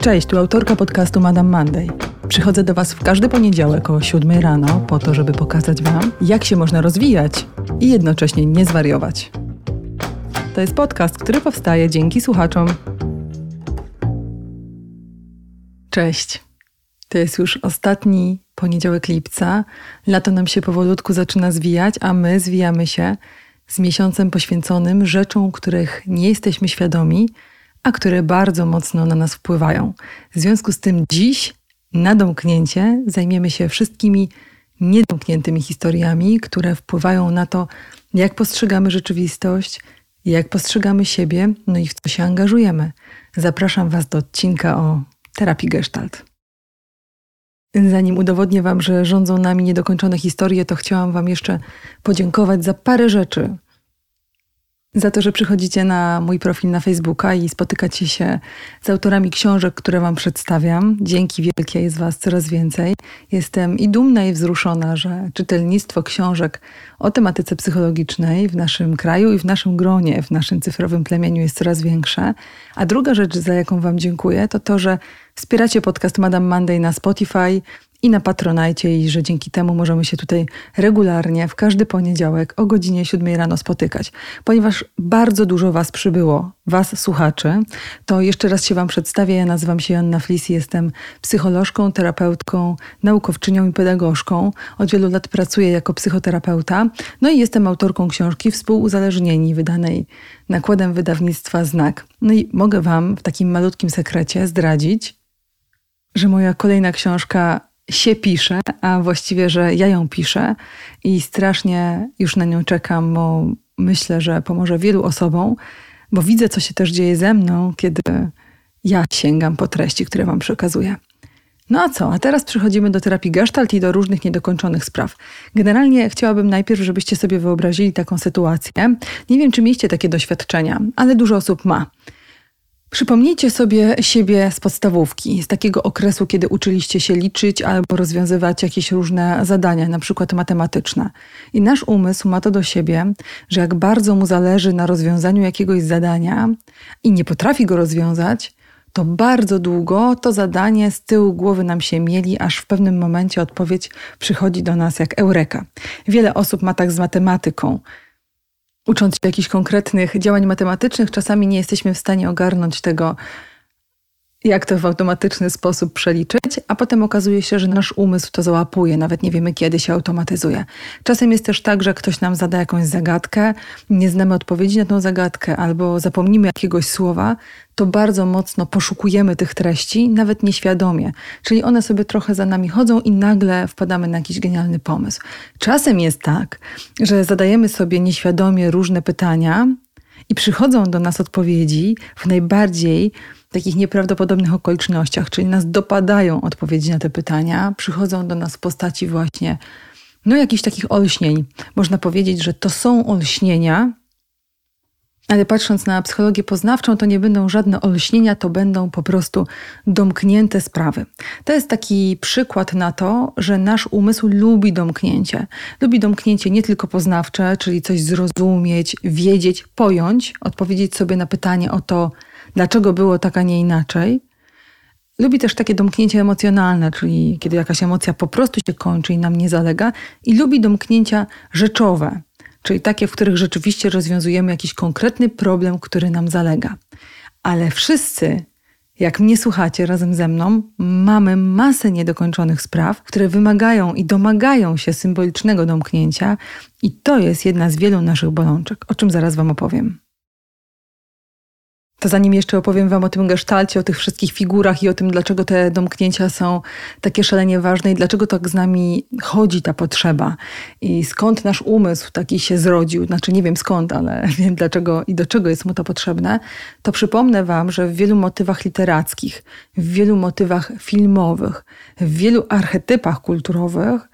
Cześć, tu autorka podcastu Madame Monday. Przychodzę do Was w każdy poniedziałek o 7 rano po to, żeby pokazać Wam, jak się można rozwijać i jednocześnie nie zwariować. To jest podcast, który powstaje dzięki słuchaczom. Cześć. To jest już ostatni poniedziałek lipca. Lato nam się powolutku zaczyna zwijać, a my zwijamy się z miesiącem poświęconym rzeczom, których nie jesteśmy świadomi, a które bardzo mocno na nas wpływają. W związku z tym dziś na domknięcie zajmiemy się wszystkimi niedomkniętymi historiami, które wpływają na to, jak postrzegamy rzeczywistość, jak postrzegamy siebie, no i w co się angażujemy. Zapraszam Was do odcinka o terapii Gestalt. Zanim udowodnię Wam, że rządzą nami niedokończone historie, to chciałam Wam jeszcze podziękować za parę rzeczy, za to, że przychodzicie na mój profil na Facebooka i spotykacie się z autorami książek, które Wam przedstawiam. Dzięki wielkie jest Was coraz więcej. Jestem i dumna, i wzruszona, że czytelnictwo książek o tematyce psychologicznej w naszym kraju i w naszym gronie, w naszym cyfrowym plemieniu jest coraz większe. A druga rzecz, za jaką Wam dziękuję, to to, że wspieracie podcast Madame Monday na Spotify, i na Patronajcie i że dzięki temu możemy się tutaj regularnie w każdy poniedziałek o godzinie 7 rano spotykać. Ponieważ bardzo dużo Was przybyło, Was słuchaczy, to jeszcze raz się Wam przedstawię. Ja nazywam się Joanna Flis jestem psycholożką, terapeutką, naukowczynią i pedagogzką. Od wielu lat pracuję jako psychoterapeuta. No i jestem autorką książki Współuzależnieni, wydanej nakładem wydawnictwa Znak. No i mogę Wam w takim malutkim sekrecie zdradzić, że moja kolejna książka się pisze, a właściwie, że ja ją piszę i strasznie już na nią czekam, bo myślę, że pomoże wielu osobom, bo widzę, co się też dzieje ze mną, kiedy ja sięgam po treści, które Wam przekazuję. No a co? A teraz przechodzimy do terapii gestalt i do różnych niedokończonych spraw. Generalnie chciałabym najpierw, żebyście sobie wyobrazili taką sytuację. Nie wiem, czy mieliście takie doświadczenia, ale dużo osób ma. Przypomnijcie sobie siebie z podstawówki, z takiego okresu, kiedy uczyliście się liczyć albo rozwiązywać jakieś różne zadania, na przykład matematyczne. I nasz umysł ma to do siebie, że jak bardzo mu zależy na rozwiązaniu jakiegoś zadania i nie potrafi go rozwiązać, to bardzo długo to zadanie z tyłu głowy nam się mieli, aż w pewnym momencie odpowiedź przychodzi do nas jak eureka. Wiele osób ma tak z matematyką ucząc się jakichś konkretnych działań matematycznych, czasami nie jesteśmy w stanie ogarnąć tego, jak to w automatyczny sposób przeliczyć, a potem okazuje się, że nasz umysł to załapuje, nawet nie wiemy, kiedy się automatyzuje. Czasem jest też tak, że ktoś nam zada jakąś zagadkę, nie znamy odpowiedzi na tą zagadkę, albo zapomnimy jakiegoś słowa, to bardzo mocno poszukujemy tych treści, nawet nieświadomie. Czyli one sobie trochę za nami chodzą i nagle wpadamy na jakiś genialny pomysł. Czasem jest tak, że zadajemy sobie nieświadomie różne pytania i przychodzą do nas odpowiedzi w najbardziej takich nieprawdopodobnych okolicznościach, czyli nas dopadają odpowiedzi na te pytania, przychodzą do nas w postaci właśnie no jakichś takich olśnień. Można powiedzieć, że to są olśnienia, ale patrząc na psychologię poznawczą, to nie będą żadne olśnienia, to będą po prostu domknięte sprawy. To jest taki przykład na to, że nasz umysł lubi domknięcie. Lubi domknięcie nie tylko poznawcze, czyli coś zrozumieć, wiedzieć, pojąć, odpowiedzieć sobie na pytanie o to, dlaczego było tak, a nie inaczej. Lubi też takie domknięcie emocjonalne, czyli kiedy jakaś emocja po prostu się kończy i nam nie zalega, i lubi domknięcia rzeczowe, czyli takie, w których rzeczywiście rozwiązujemy jakiś konkretny problem, który nam zalega. Ale wszyscy, jak mnie słuchacie razem ze mną, mamy masę niedokończonych spraw, które wymagają i domagają się symbolicznego domknięcia, i to jest jedna z wielu naszych bolączek, o czym zaraz Wam opowiem. To zanim jeszcze opowiem Wam o tym gestalcie, o tych wszystkich figurach i o tym, dlaczego te domknięcia są takie szalenie ważne i dlaczego tak z nami chodzi ta potrzeba i skąd nasz umysł taki się zrodził, znaczy nie wiem skąd, ale wiem dlaczego i do czego jest mu to potrzebne, to przypomnę Wam, że w wielu motywach literackich, w wielu motywach filmowych, w wielu archetypach kulturowych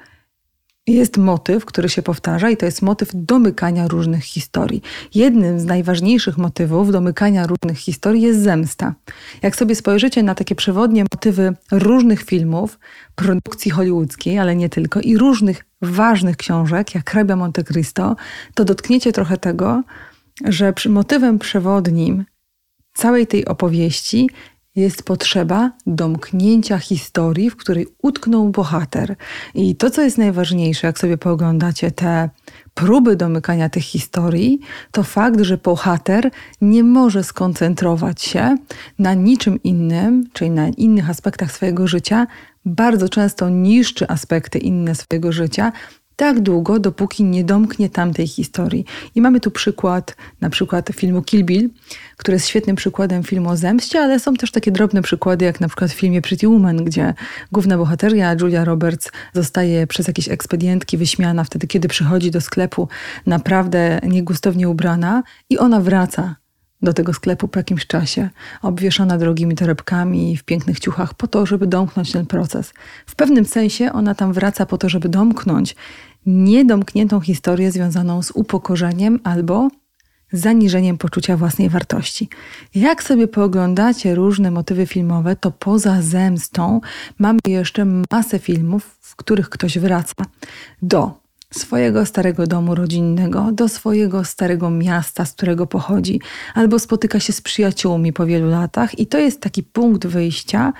jest motyw, który się powtarza, i to jest motyw domykania różnych historii. Jednym z najważniejszych motywów domykania różnych historii jest zemsta. Jak sobie spojrzycie na takie przewodnie motywy różnych filmów, produkcji hollywoodzkiej, ale nie tylko, i różnych ważnych książek, jak Hrabia Monte Cristo, to dotkniecie trochę tego, że motywem przewodnim całej tej opowieści jest potrzeba domknięcia historii, w której utknął bohater. I to, co jest najważniejsze, jak sobie pooglądacie te próby domykania tych historii, to fakt, że bohater nie może skoncentrować się na niczym innym, czyli na innych aspektach swojego życia, bardzo często niszczy aspekty inne swojego życia, tak długo, dopóki nie domknie tamtej historii. I mamy tu przykład, na przykład filmu Kill Bill, który jest świetnym przykładem filmu o zemście, ale są też takie drobne przykłady, jak na przykład w filmie Pretty Woman, gdzie główna bohateria Julia Roberts zostaje przez jakieś ekspedientki wyśmiana wtedy, kiedy przychodzi do sklepu naprawdę niegustownie ubrana i ona wraca do tego sklepu po jakimś czasie, obwieszona drogimi torebkami w pięknych ciuchach, po to, żeby domknąć ten proces. W pewnym sensie ona tam wraca po to, żeby domknąć niedomkniętą historię związaną z upokorzeniem albo zaniżeniem poczucia własnej wartości. Jak sobie pooglądacie różne motywy filmowe, to poza zemstą mamy jeszcze masę filmów, w których ktoś wraca do swojego starego domu rodzinnego, do swojego starego miasta, z którego pochodzi, albo spotyka się z przyjaciółmi po wielu latach, i to jest taki punkt wyjścia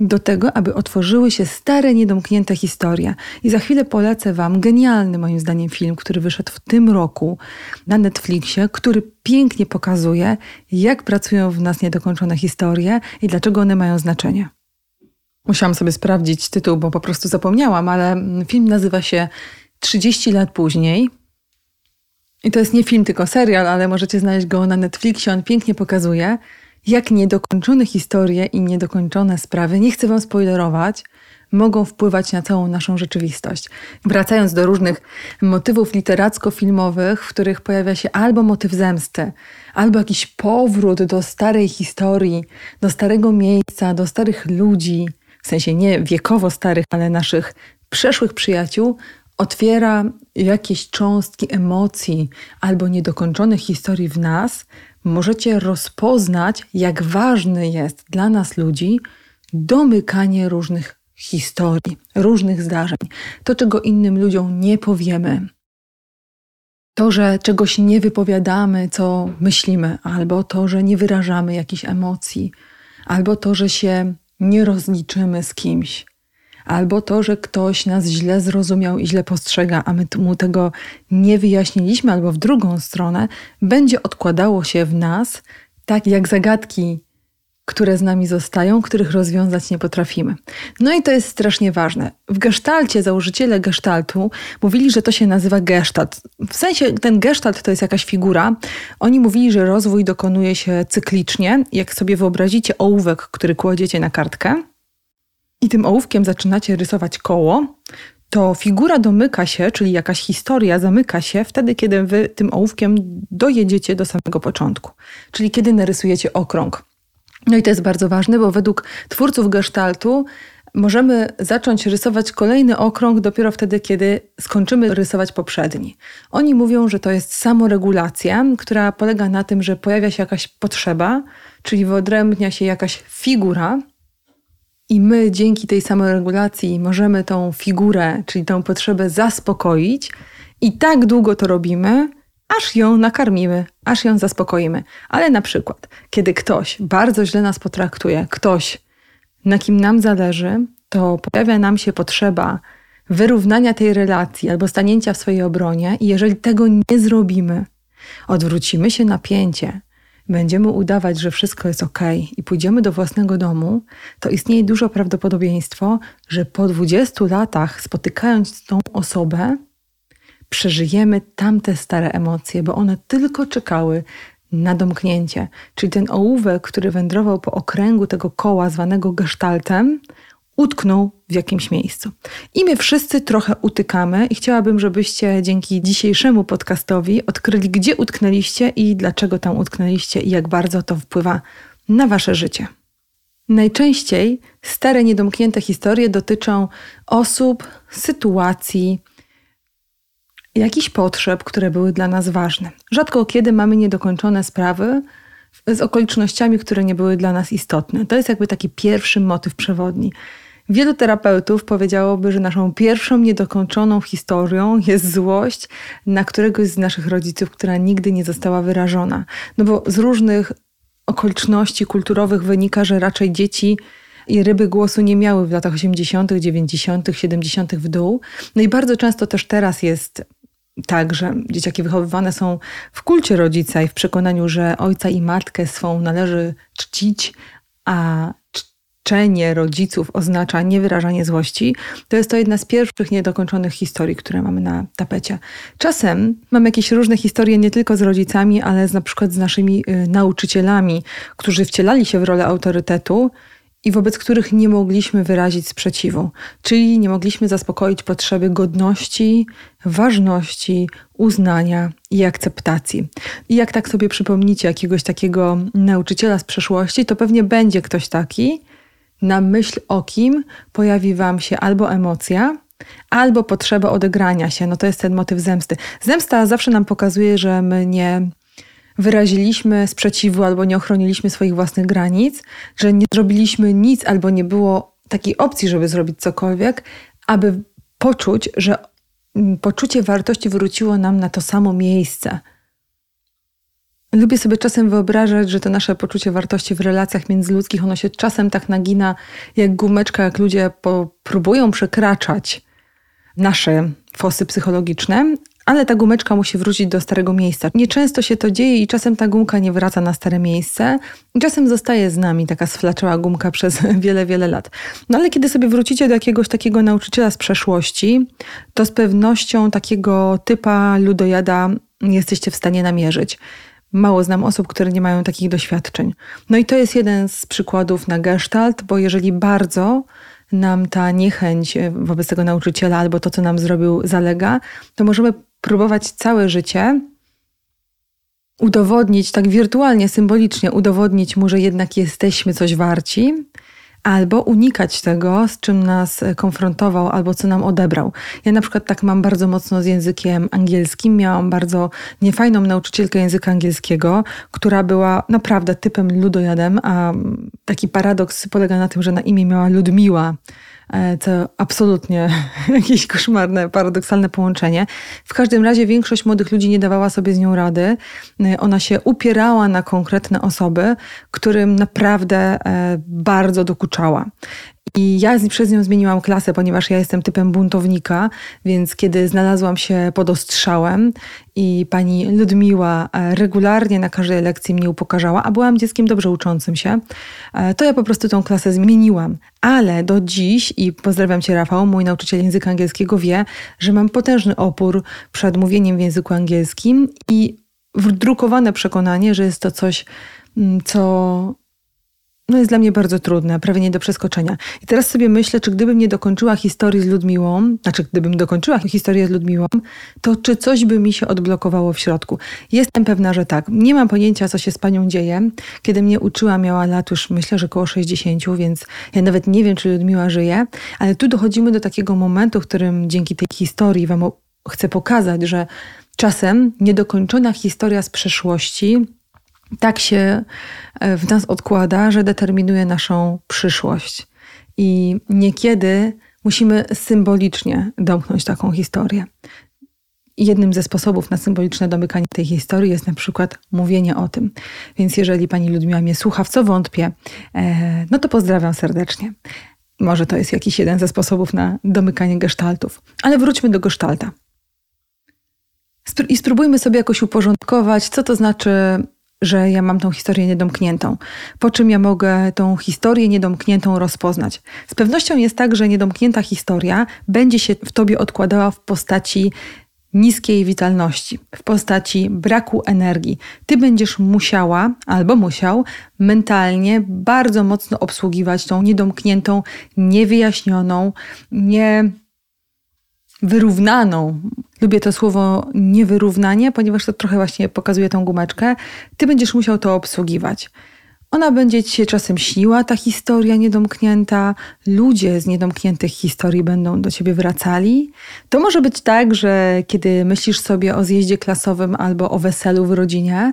do tego, aby otworzyły się stare, niedomknięte historie. I za chwilę polecę Wam genialny, moim zdaniem, film, który wyszedł w tym roku na Netflixie, który pięknie pokazuje, jak pracują w nas niedokończone historie i dlaczego one mają znaczenie. Musiałam sobie sprawdzić tytuł, bo po prostu zapomniałam, ale film nazywa się 30 lat później. I to jest nie film, tylko serial, ale możecie znaleźć go na Netflixie. On pięknie pokazuje, jak niedokończone historie i niedokończone sprawy, nie chcę Wam spoilerować, mogą wpływać na całą naszą rzeczywistość. Wracając do różnych motywów literacko-filmowych, w których pojawia się albo motyw zemsty, albo jakiś powrót do starej historii, do starego miejsca, do starych ludzi, w sensie nie wiekowo starych, ale naszych przeszłych przyjaciół, otwiera jakieś cząstki emocji albo niedokończonych historii w nas, możecie rozpoznać, jak ważne jest dla nas ludzi domykanie różnych historii, różnych zdarzeń. To, czego innym ludziom nie powiemy. To, że czegoś nie wypowiadamy, co myślimy, albo to, że nie wyrażamy jakichś emocji, albo to, że się nie rozliczymy z kimś albo to, że ktoś nas źle zrozumiał i źle postrzega, a my mu tego nie wyjaśniliśmy, albo w drugą stronę, będzie odkładało się w nas tak jak zagadki, które z nami zostają, których rozwiązać nie potrafimy. No i to jest strasznie ważne. W gestalcie założyciele gestaltu mówili, że to się nazywa gestalt. W sensie ten gestalt to jest jakaś figura. Oni mówili, że rozwój dokonuje się cyklicznie. Jak sobie wyobrazicie ołówek, który kładziecie na kartkę, i tym ołówkiem zaczynacie rysować koło, to figura domyka się, czyli jakaś historia zamyka się wtedy, kiedy wy tym ołówkiem dojedziecie do samego początku, czyli kiedy narysujecie okrąg. No i to jest bardzo ważne, bo według twórców gestaltu możemy zacząć rysować kolejny okrąg dopiero wtedy, kiedy skończymy rysować poprzedni. Oni mówią, że to jest samoregulacja, która polega na tym, że pojawia się jakaś potrzeba, czyli wyodrębnia się jakaś figura, i my dzięki tej samoregulacji możemy tą figurę, czyli tą potrzebę zaspokoić, i tak długo to robimy, aż ją nakarmimy, aż ją zaspokoimy. Ale na przykład, kiedy ktoś bardzo źle nas potraktuje, ktoś, na kim nam zależy, to pojawia nam się potrzeba wyrównania tej relacji albo stanięcia w swojej obronie, i jeżeli tego nie zrobimy, odwrócimy się napięcie, będziemy udawać, że wszystko jest ok i pójdziemy do własnego domu, to istnieje duże prawdopodobieństwo, że po 20 latach spotykając tą osobę, przeżyjemy tamte stare emocje, bo one tylko czekały na domknięcie. Czyli ten ołówek, który wędrował po okręgu tego koła zwanego gestaltem, utknął w jakimś miejscu. I my wszyscy trochę utykamy i chciałabym, żebyście dzięki dzisiejszemu podcastowi odkryli, gdzie utknęliście i dlaczego tam utknęliście i jak bardzo to wpływa na wasze życie. Najczęściej stare, niedomknięte historie dotyczą osób, sytuacji, jakichś potrzeb, które były dla nas ważne. Rzadko kiedy mamy niedokończone sprawy z okolicznościami, które nie były dla nas istotne. To jest jakby taki pierwszy motyw przewodni. Wielu terapeutów powiedziałoby, że naszą pierwszą niedokończoną historią jest złość na któregoś z naszych rodziców, która nigdy nie została wyrażona. No bo z różnych okoliczności kulturowych wynika, że raczej dzieci i ryby głosu nie miały w latach 80., 90., 70. w dół. No i bardzo często też teraz jest tak, że dzieciaki wychowywane są w kulcie rodzica i w przekonaniu, że ojca i matkę swą należy czcić, a czczenie rodziców oznacza niewyrażanie złości, to jest to jedna z pierwszych niedokończonych historii, które mamy na tapecie. Czasem mamy jakieś różne historie nie tylko z rodzicami, ale z, na przykład z naszymi y, nauczycielami, którzy wcielali się w rolę autorytetu i wobec których nie mogliśmy wyrazić sprzeciwu, czyli nie mogliśmy zaspokoić potrzeby godności, ważności, uznania i akceptacji. I jak tak sobie przypomnicie jakiegoś takiego nauczyciela z przeszłości, to pewnie będzie ktoś taki, na myśl o kim pojawi Wam się albo emocja, albo potrzeba odegrania się. No to jest ten motyw zemsty. Zemsta zawsze nam pokazuje, że my nie wyraziliśmy sprzeciwu albo nie ochroniliśmy swoich własnych granic, że nie zrobiliśmy nic albo nie było takiej opcji, żeby zrobić cokolwiek, aby poczuć, że poczucie wartości wróciło nam na to samo miejsce. Lubię sobie czasem wyobrażać, że to nasze poczucie wartości w relacjach międzyludzkich, ono się czasem tak nagina jak gumeczka, jak ludzie próbują przekraczać nasze fosy psychologiczne, ale ta gumeczka musi wrócić do starego miejsca. Nieczęsto się to dzieje i czasem ta gumka nie wraca na stare miejsce. I czasem zostaje z nami taka sflaczała gumka przez wiele, wiele lat. No ale kiedy sobie wrócicie do jakiegoś takiego nauczyciela z przeszłości, to z pewnością takiego typa ludojada jesteście w stanie namierzyć. Mało znam osób, które nie mają takich doświadczeń. No i to jest jeden z przykładów na gestalt, bo jeżeli bardzo nam ta niechęć wobec tego nauczyciela albo to, co nam zrobił, zalega, to możemy próbować całe życie udowodnić, tak wirtualnie, symbolicznie, udowodnić mu, że jednak jesteśmy coś warci, albo unikać tego, z czym nas konfrontował, albo co nam odebrał. Ja na przykład tak mam bardzo mocno z językiem angielskim. Miałam bardzo niefajną nauczycielkę języka angielskiego, która była naprawdę typem ludojadem, a taki paradoks polega na tym, że na imię miała Ludmiła E, to absolutnie jakieś koszmarne, paradoksalne połączenie. W każdym razie większość młodych ludzi nie dawała sobie z nią rady. E, ona się upierała na konkretne osoby, którym naprawdę e, bardzo dokuczała. I ja przez nią zmieniłam klasę, ponieważ ja jestem typem buntownika, więc kiedy znalazłam się pod ostrzałem i pani Ludmiła e, regularnie na każdej lekcji mnie upokarzała, a byłam dzieckiem dobrze uczącym się, e, to ja po prostu tą klasę zmieniłam. Ale do dziś, i pozdrawiam cię Rafał, mój nauczyciel języka angielskiego wie, że mam potężny opór przed mówieniem w języku angielskim i wdrukowane przekonanie, że jest to coś, mm, co no jest dla mnie bardzo trudne, prawie nie do przeskoczenia. I teraz sobie myślę, czy gdybym nie dokończyła historii z Ludmiłą, znaczy gdybym dokończyła historię z Ludmiłą, to czy coś by mi się odblokowało w środku? Jestem pewna, że tak. Nie mam pojęcia, co się z panią dzieje. Kiedy mnie uczyła, miała lat już myślę, że około 60, więc ja nawet nie wiem, czy Ludmiła żyje, ale tu dochodzimy do takiego momentu, w którym dzięki tej historii wam chcę pokazać, że czasem niedokończona historia z przeszłości tak się e, w nas odkłada, że determinuje naszą przyszłość. I niekiedy musimy symbolicznie domknąć taką historię. Jednym ze sposobów na symboliczne domykanie tej historii jest na przykład mówienie o tym. Więc jeżeli pani Ludmiła mnie słucha, w co wątpię, e, no to pozdrawiam serdecznie. Może to jest jakiś jeden ze sposobów na domykanie gestaltów. Ale wróćmy do gestalta. I spróbujmy sobie jakoś uporządkować, co to znaczy że ja mam tą historię niedomkniętą. Po czym ja mogę tą historię niedomkniętą rozpoznać? Z pewnością jest tak, że niedomknięta historia będzie się w tobie odkładała w postaci niskiej witalności, w postaci braku energii. Ty będziesz musiała albo musiał mentalnie bardzo mocno obsługiwać tą niedomkniętą, niewyjaśnioną, nie wyrównaną. Lubię to słowo niewyrównanie, ponieważ to trochę właśnie pokazuje tą gumeczkę. Ty będziesz musiał to obsługiwać. Ona będzie ci się czasem śniła, ta historia niedomknięta. Ludzie z niedomkniętych historii będą do ciebie wracali. To może być tak, że kiedy myślisz sobie o zjeździe klasowym albo o weselu w rodzinie,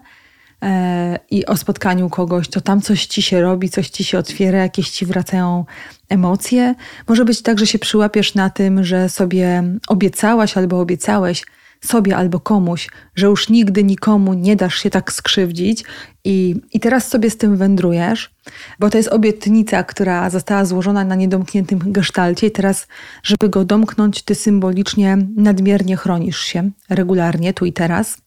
i o spotkaniu kogoś, to tam coś ci się robi, coś ci się otwiera, jakieś ci wracają emocje. Może być tak, że się przyłapiesz na tym, że sobie obiecałaś albo obiecałeś sobie albo komuś, że już nigdy nikomu nie dasz się tak skrzywdzić i, i teraz sobie z tym wędrujesz, bo to jest obietnica, która została złożona na niedomkniętym gestalcie i teraz, żeby go domknąć, ty symbolicznie nadmiernie chronisz się regularnie, tu i teraz.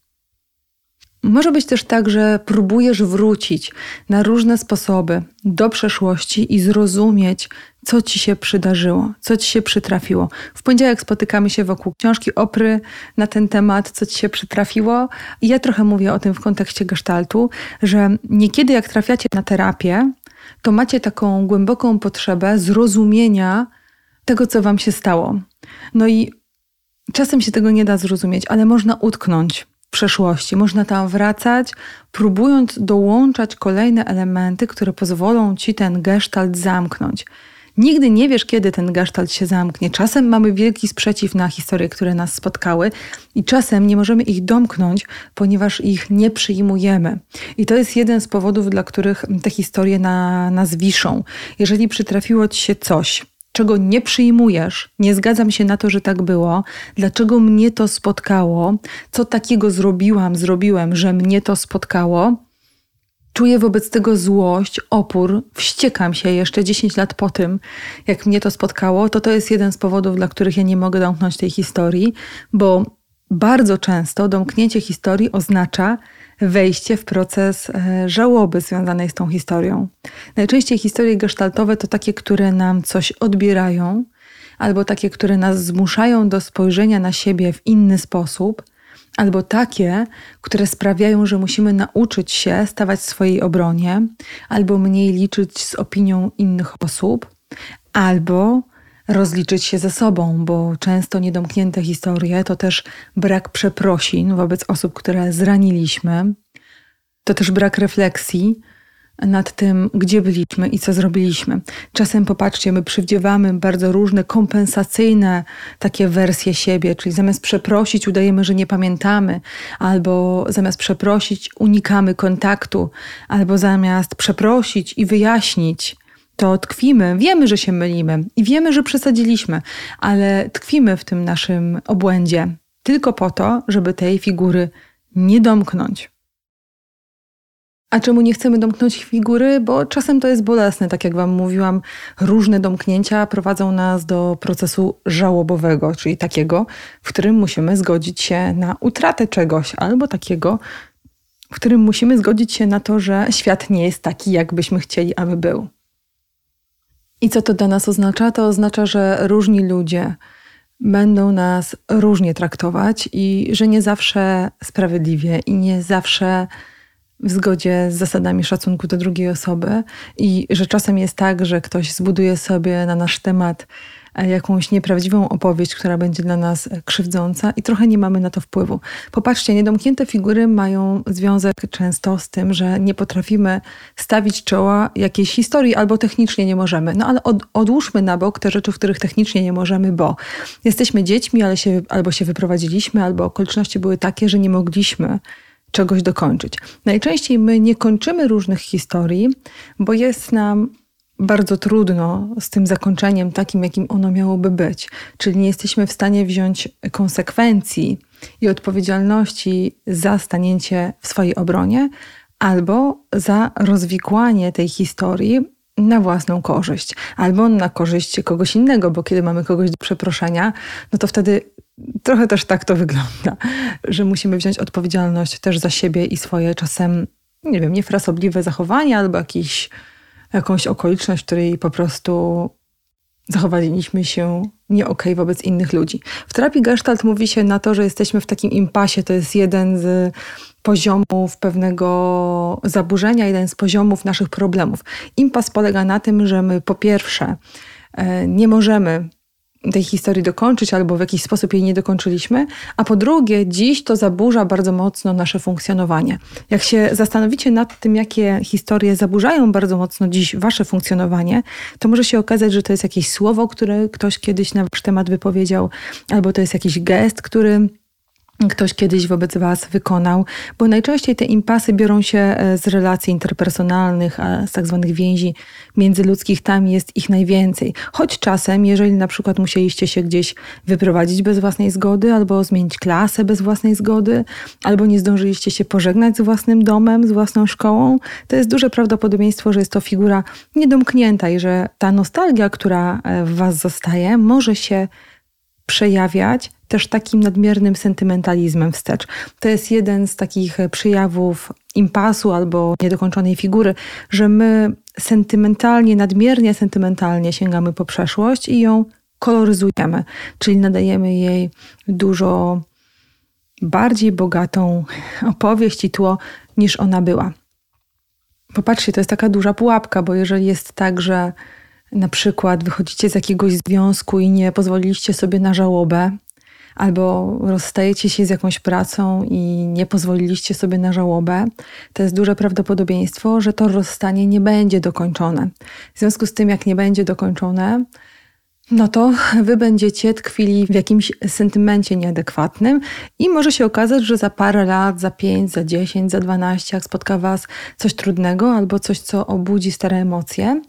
Może być też tak, że próbujesz wrócić na różne sposoby do przeszłości i zrozumieć, co ci się przydarzyło, co ci się przytrafiło. W poniedziałek spotykamy się wokół książki Opry na ten temat, co ci się przytrafiło. I ja trochę mówię o tym w kontekście gestaltu, że niekiedy jak trafiacie na terapię, to macie taką głęboką potrzebę zrozumienia tego, co wam się stało. No i czasem się tego nie da zrozumieć, ale można utknąć przeszłości. Można tam wracać, próbując dołączać kolejne elementy, które pozwolą ci ten gestalt zamknąć. Nigdy nie wiesz, kiedy ten gestalt się zamknie. Czasem mamy wielki sprzeciw na historie, które nas spotkały, i czasem nie możemy ich domknąć, ponieważ ich nie przyjmujemy. I to jest jeden z powodów, dla których te historie na nas wiszą. Jeżeli przytrafiło ci się coś, czego nie przyjmujesz, nie zgadzam się na to, że tak było, dlaczego mnie to spotkało, co takiego zrobiłam, zrobiłem, że mnie to spotkało, czuję wobec tego złość, opór, wściekam się jeszcze 10 lat po tym, jak mnie to spotkało, to to jest jeden z powodów, dla których ja nie mogę domknąć tej historii, bo bardzo często domknięcie historii oznacza, wejście w proces e, żałoby związanej z tą historią. Najczęściej historie gestaltowe to takie, które nam coś odbierają, albo takie, które nas zmuszają do spojrzenia na siebie w inny sposób, albo takie, które sprawiają, że musimy nauczyć się stawać w swojej obronie, albo mniej liczyć z opinią innych osób, albo rozliczyć się ze sobą, bo często niedomknięte historie to też brak przeprosin wobec osób, które zraniliśmy. To też brak refleksji nad tym, gdzie byliśmy i co zrobiliśmy. Czasem popatrzcie, my przywdziewamy bardzo różne kompensacyjne takie wersje siebie, czyli zamiast przeprosić, udajemy, że nie pamiętamy, albo zamiast przeprosić, unikamy kontaktu, albo zamiast przeprosić i wyjaśnić, to tkwimy, wiemy, że się mylimy i wiemy, że przesadziliśmy, ale tkwimy w tym naszym obłędzie tylko po to, żeby tej figury nie domknąć. A czemu nie chcemy domknąć figury? Bo czasem to jest bolesne, tak jak Wam mówiłam, różne domknięcia prowadzą nas do procesu żałobowego, czyli takiego, w którym musimy zgodzić się na utratę czegoś, albo takiego, w którym musimy zgodzić się na to, że świat nie jest taki, jakbyśmy chcieli, aby był. I co to dla nas oznacza? To oznacza, że różni ludzie będą nas różnie traktować i że nie zawsze sprawiedliwie i nie zawsze w zgodzie z zasadami szacunku do drugiej osoby, i że czasem jest tak, że ktoś zbuduje sobie na nasz temat jakąś nieprawdziwą opowieść, która będzie dla nas krzywdząca i trochę nie mamy na to wpływu. Popatrzcie, niedomknięte figury mają związek często z tym, że nie potrafimy stawić czoła jakiejś historii albo technicznie nie możemy. No ale od, odłóżmy na bok te rzeczy, w których technicznie nie możemy, bo jesteśmy dziećmi, ale się, albo się wyprowadziliśmy, albo okoliczności były takie, że nie mogliśmy czegoś dokończyć. Najczęściej my nie kończymy różnych historii, bo jest nam bardzo trudno z tym zakończeniem takim, jakim ono miałoby być. Czyli nie jesteśmy w stanie wziąć konsekwencji i odpowiedzialności za stanięcie w swojej obronie albo za rozwikłanie tej historii na własną korzyść, albo na korzyść kogoś innego, bo kiedy mamy kogoś do przeproszenia, no to wtedy trochę też tak to wygląda, że musimy wziąć odpowiedzialność też za siebie i swoje czasem, nie wiem, niefrasobliwe zachowania albo jakiś jakąś okoliczność, w której po prostu zachowaliśmy się nie okej okay wobec innych ludzi. W terapii Gestalt mówi się na to, że jesteśmy w takim impasie. To jest jeden z poziomów pewnego zaburzenia, jeden z poziomów naszych problemów. Impas polega na tym, że my po pierwsze e, nie możemy tej historii dokończyć, albo w jakiś sposób jej nie dokończyliśmy, a po drugie, dziś to zaburza bardzo mocno nasze funkcjonowanie. Jak się zastanowicie nad tym, jakie historie zaburzają bardzo mocno dziś wasze funkcjonowanie, to może się okazać, że to jest jakieś słowo, które ktoś kiedyś na wasz temat wypowiedział, albo to jest jakiś gest, który ktoś kiedyś wobec Was wykonał, bo najczęściej te impasy biorą się e, z relacji interpersonalnych, z tak zwanych więzi międzyludzkich, tam jest ich najwięcej. Choć czasem, jeżeli na przykład musieliście się gdzieś wyprowadzić bez własnej zgody, albo zmienić klasę bez własnej zgody, albo nie zdążyliście się pożegnać z własnym domem, z własną szkołą, to jest duże prawdopodobieństwo, że jest to figura niedomknięta i że ta nostalgia, która e, w Was zostaje, może się przejawiać też takim nadmiernym sentymentalizmem wstecz. To jest jeden z takich przejawów impasu albo niedokończonej figury, że my sentymentalnie, nadmiernie sentymentalnie sięgamy po przeszłość i ją koloryzujemy, czyli nadajemy jej dużo bardziej bogatą opowieść i tło niż ona była. Popatrzcie, to jest taka duża pułapka, bo jeżeli jest tak, że na przykład wychodzicie z jakiegoś związku i nie pozwoliliście sobie na żałobę, albo rozstajecie się z jakąś pracą i nie pozwoliliście sobie na żałobę, to jest duże prawdopodobieństwo, że to rozstanie nie będzie dokończone. W związku z tym, jak nie będzie dokończone, no to wy będziecie tkwili w jakimś sentymencie nieadekwatnym i może się okazać, że za parę lat, za pięć, za dziesięć, za dwanaście, jak spotka was coś trudnego albo coś, co obudzi stare emocje,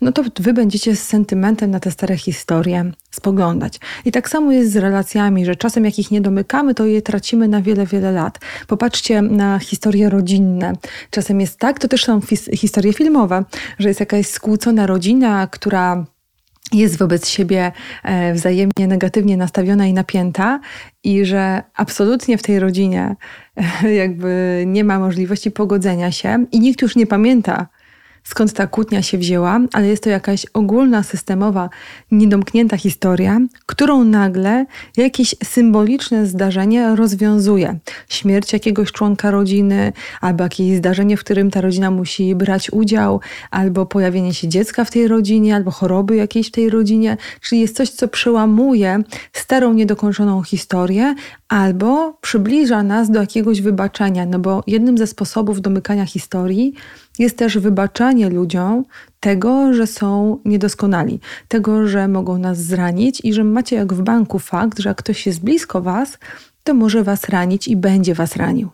no to wy będziecie z sentymentem na te stare historie spoglądać. I tak samo jest z relacjami, że czasem jak ich nie domykamy, to je tracimy na wiele, wiele lat. Popatrzcie na historie rodzinne. Czasem jest tak, to też są historie filmowe, że jest jakaś skłócona rodzina, która jest wobec siebie e, wzajemnie negatywnie nastawiona i napięta, i że absolutnie w tej rodzinie e, jakby nie ma możliwości pogodzenia się i nikt już nie pamięta, skąd ta kłótnia się wzięła, ale jest to jakaś ogólna, systemowa, niedomknięta historia, którą nagle jakieś symboliczne zdarzenie rozwiązuje. Śmierć jakiegoś członka rodziny, albo jakieś zdarzenie, w którym ta rodzina musi brać udział, albo pojawienie się dziecka w tej rodzinie, albo choroby jakiejś w tej rodzinie, czyli jest coś, co przełamuje starą, niedokończoną historię, albo przybliża nas do jakiegoś wybaczenia, no bo jednym ze sposobów domykania historii jest też wybaczanie ludziom tego, że są niedoskonali, tego, że mogą nas zranić i że macie jak w banku fakt, że jak ktoś jest blisko was, to może was ranić i będzie was ranił.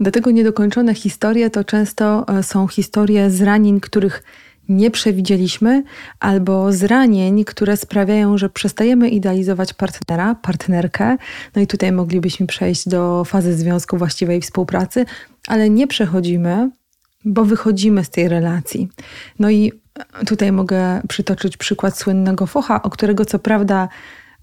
Dlatego niedokończone historie to często e, są historie zranień, których nie przewidzieliśmy, albo zranień, które sprawiają, że przestajemy idealizować partnera, partnerkę. No i tutaj moglibyśmy przejść do fazy związku właściwej współpracy, ale nie przechodzimy bo wychodzimy z tej relacji. No i tutaj mogę przytoczyć przykład słynnego focha, o którego co prawda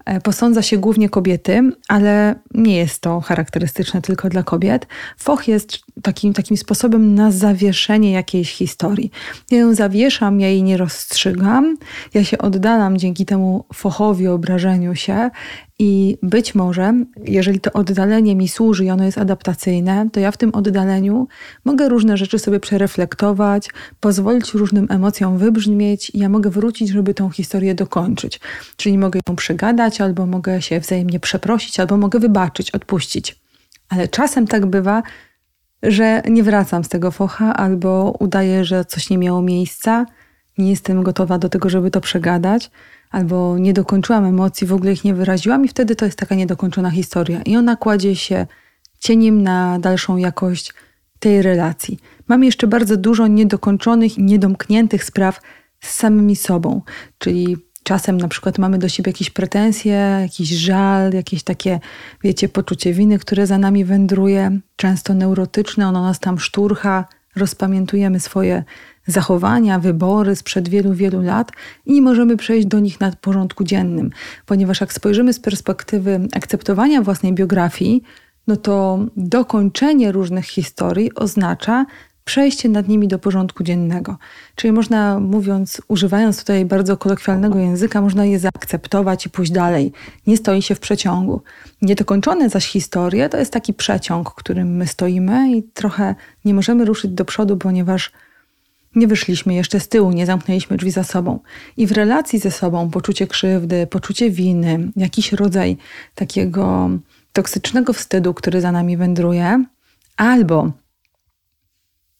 e, posądza się głównie kobiety, ale nie jest to charakterystyczne tylko dla kobiet. Foch jest takim, takim sposobem na zawieszenie jakiejś historii. Ja ją zawieszam, ja jej nie rozstrzygam, ja się oddalam dzięki temu fochowi, obrażeniu się i być może, jeżeli to oddalenie mi służy i ono jest adaptacyjne, to ja w tym oddaleniu mogę różne rzeczy sobie przereflektować, pozwolić różnym emocjom wybrzmieć i ja mogę wrócić, żeby tą historię dokończyć. Czyli mogę ją przegadać, albo mogę się wzajemnie przeprosić, albo mogę wybaczyć, odpuścić. Ale czasem tak bywa, że nie wracam z tego focha, albo udaję, że coś nie miało miejsca, nie jestem gotowa do tego, żeby to przegadać albo nie dokończyłam emocji, w ogóle ich nie wyraziłam, i wtedy to jest taka niedokończona historia. I ona kładzie się cieniem na dalszą jakość tej relacji. Mam jeszcze bardzo dużo niedokończonych i niedomkniętych spraw z samymi sobą, czyli czasem na przykład mamy do siebie jakieś pretensje, jakiś żal, jakieś takie, wiecie, poczucie winy, które za nami wędruje, często neurotyczne, ono nas tam szturcha, rozpamiętujemy swoje zachowania, wybory sprzed wielu, wielu lat i nie możemy przejść do nich na porządku dziennym, ponieważ jak spojrzymy z perspektywy akceptowania własnej biografii, no to dokończenie różnych historii oznacza przejście nad nimi do porządku dziennego. Czyli można, mówiąc, używając tutaj bardzo kolokwialnego języka, można je zaakceptować i pójść dalej. Nie stoi się w przeciągu. Niedokończone zaś historie to jest taki przeciąg, którym my stoimy i trochę nie możemy ruszyć do przodu, ponieważ nie wyszliśmy jeszcze z tyłu, nie zamknęliśmy drzwi za sobą. I w relacji ze sobą poczucie krzywdy, poczucie winy, jakiś rodzaj takiego toksycznego wstydu, który za nami wędruje, albo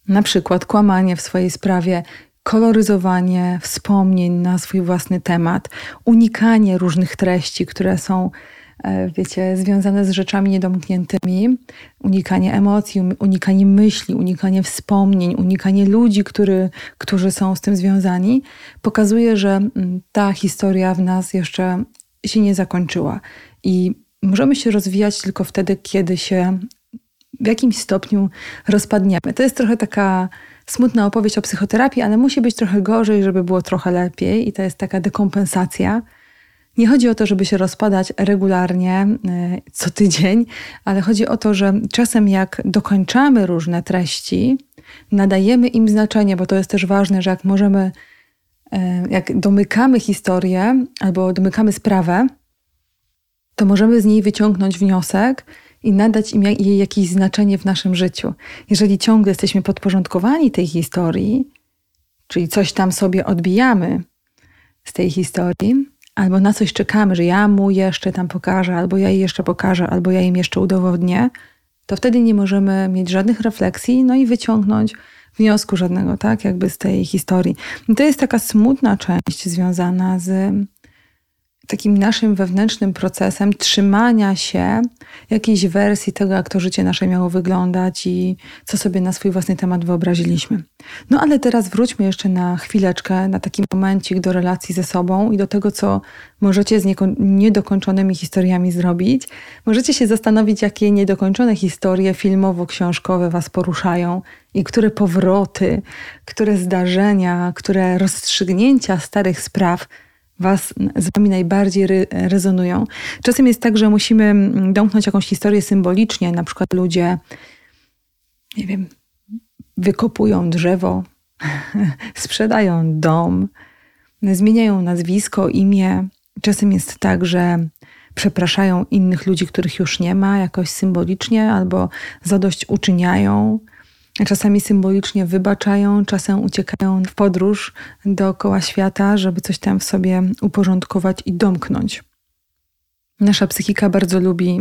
na przykład kłamanie w swojej sprawie, koloryzowanie wspomnień na swój własny temat, unikanie różnych treści, które są e, wiecie, związane z rzeczami niedomkniętymi, unikanie emocji, unikanie myśli, unikanie wspomnień, unikanie ludzi, który, którzy są z tym związani, pokazuje, że mm, ta historia w nas jeszcze się nie zakończyła. I możemy się rozwijać tylko wtedy, kiedy się w jakimś stopniu rozpadniemy. To jest trochę taka smutna opowieść o psychoterapii, ale musi być trochę gorzej, żeby było trochę lepiej, i to jest taka dekompensacja. Nie chodzi o to, żeby się rozpadać regularnie e, co tydzień, ale chodzi o to, że czasem jak dokończamy różne treści, nadajemy im znaczenie, bo to jest też ważne, że jak możemy, e, jak domykamy historię albo domykamy sprawę, to możemy z niej wyciągnąć wniosek i nadać im jej jakieś znaczenie w naszym życiu. Jeżeli ciągle jesteśmy podporządkowani tej historii, czyli coś tam sobie odbijamy z tej historii, albo na coś czekamy, że ja mu jeszcze tam pokażę, albo ja jej jeszcze pokażę, albo ja im jeszcze udowodnię, to wtedy nie możemy mieć żadnych refleksji, no i wyciągnąć wniosku żadnego, tak, jakby z tej historii. I to jest taka smutna część związana z takim naszym wewnętrznym procesem trzymania się jakiejś wersji tego, jak to życie nasze miało wyglądać i co sobie na swój własny temat wyobraziliśmy. No ale teraz wróćmy jeszcze na chwileczkę, na taki momencik do relacji ze sobą i do tego, co możecie z niedokończonymi historiami zrobić. Możecie się zastanowić, jakie niedokończone historie filmowo-książkowe Was poruszają i które powroty, które zdarzenia, które rozstrzygnięcia starych spraw Was z Wami najbardziej re rezonują. Czasem jest tak, że musimy mm, domknąć jakąś historię symbolicznie, na przykład ludzie, nie wiem, wykopują drzewo, sprzedają dom, zmieniają nazwisko, imię. Czasem jest tak, że przepraszają innych ludzi, których już nie ma, jakoś symbolicznie, albo zadość uczyniają Czasami symbolicznie wybaczają, czasem uciekają w podróż dookoła świata, żeby coś tam w sobie uporządkować i domknąć. Nasza psychika bardzo lubi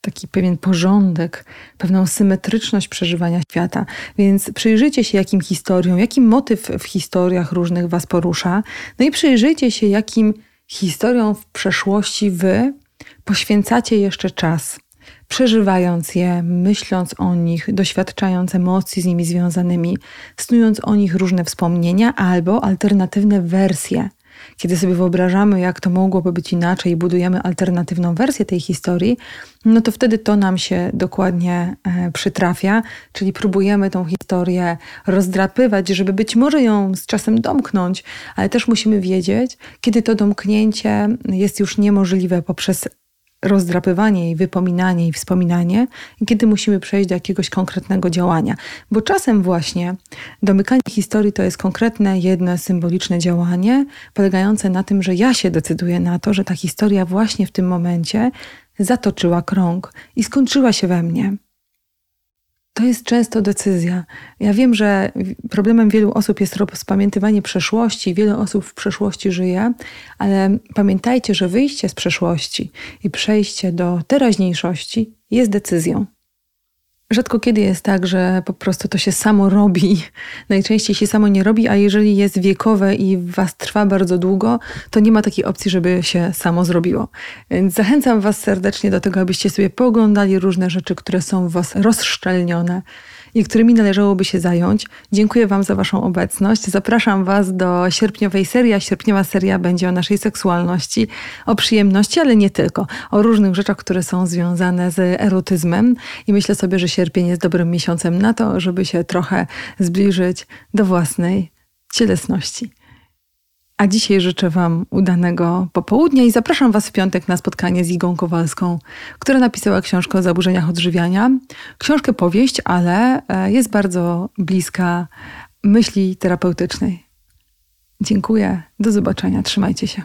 taki pewien porządek, pewną symetryczność przeżywania świata. Więc przyjrzyjcie się, jakim historiom, jakim motyw w historiach różnych Was porusza, no i przyjrzyjcie się, jakim historiom w przeszłości Wy poświęcacie jeszcze czas przeżywając je, myśląc o nich, doświadczając emocji z nimi związanymi, snując o nich różne wspomnienia albo alternatywne wersje. Kiedy sobie wyobrażamy, jak to mogłoby być inaczej i budujemy alternatywną wersję tej historii, no to wtedy to nam się dokładnie e, przytrafia, czyli próbujemy tą historię rozdrapywać, żeby być może ją z czasem domknąć, ale też musimy wiedzieć, kiedy to domknięcie jest już niemożliwe poprzez rozdrapywanie i wypominanie i wspominanie, kiedy musimy przejść do jakiegoś konkretnego działania. Bo czasem właśnie domykanie historii to jest konkretne, jedno symboliczne działanie, polegające na tym, że ja się decyduję na to, że ta historia właśnie w tym momencie zatoczyła krąg i skończyła się we mnie. To jest często decyzja. Ja wiem, że problemem wielu osób jest rozpamiętywanie przeszłości, wiele osób w przeszłości żyje, ale pamiętajcie, że wyjście z przeszłości i przejście do teraźniejszości jest decyzją. Rzadko kiedy jest tak, że po prostu to się samo robi. Najczęściej się samo nie robi, a jeżeli jest wiekowe i was trwa bardzo długo, to nie ma takiej opcji, żeby się samo zrobiło. Więc zachęcam was serdecznie do tego, abyście sobie pooglądali różne rzeczy, które są w was rozszczelnione i którymi należałoby się zająć. Dziękuję Wam za Waszą obecność. Zapraszam Was do sierpniowej serii, sierpniowa seria będzie o naszej seksualności, o przyjemności, ale nie tylko, o różnych rzeczach, które są związane z erotyzmem. I myślę sobie, że sierpień jest dobrym miesiącem na to, żeby się trochę zbliżyć do własnej cielesności. A dzisiaj życzę Wam udanego popołudnia i zapraszam Was w piątek na spotkanie z Igą Kowalską, która napisała książkę o zaburzeniach odżywiania. Książkę powieść, ale e, jest bardzo bliska myśli terapeutycznej. Dziękuję. Do zobaczenia. Trzymajcie się.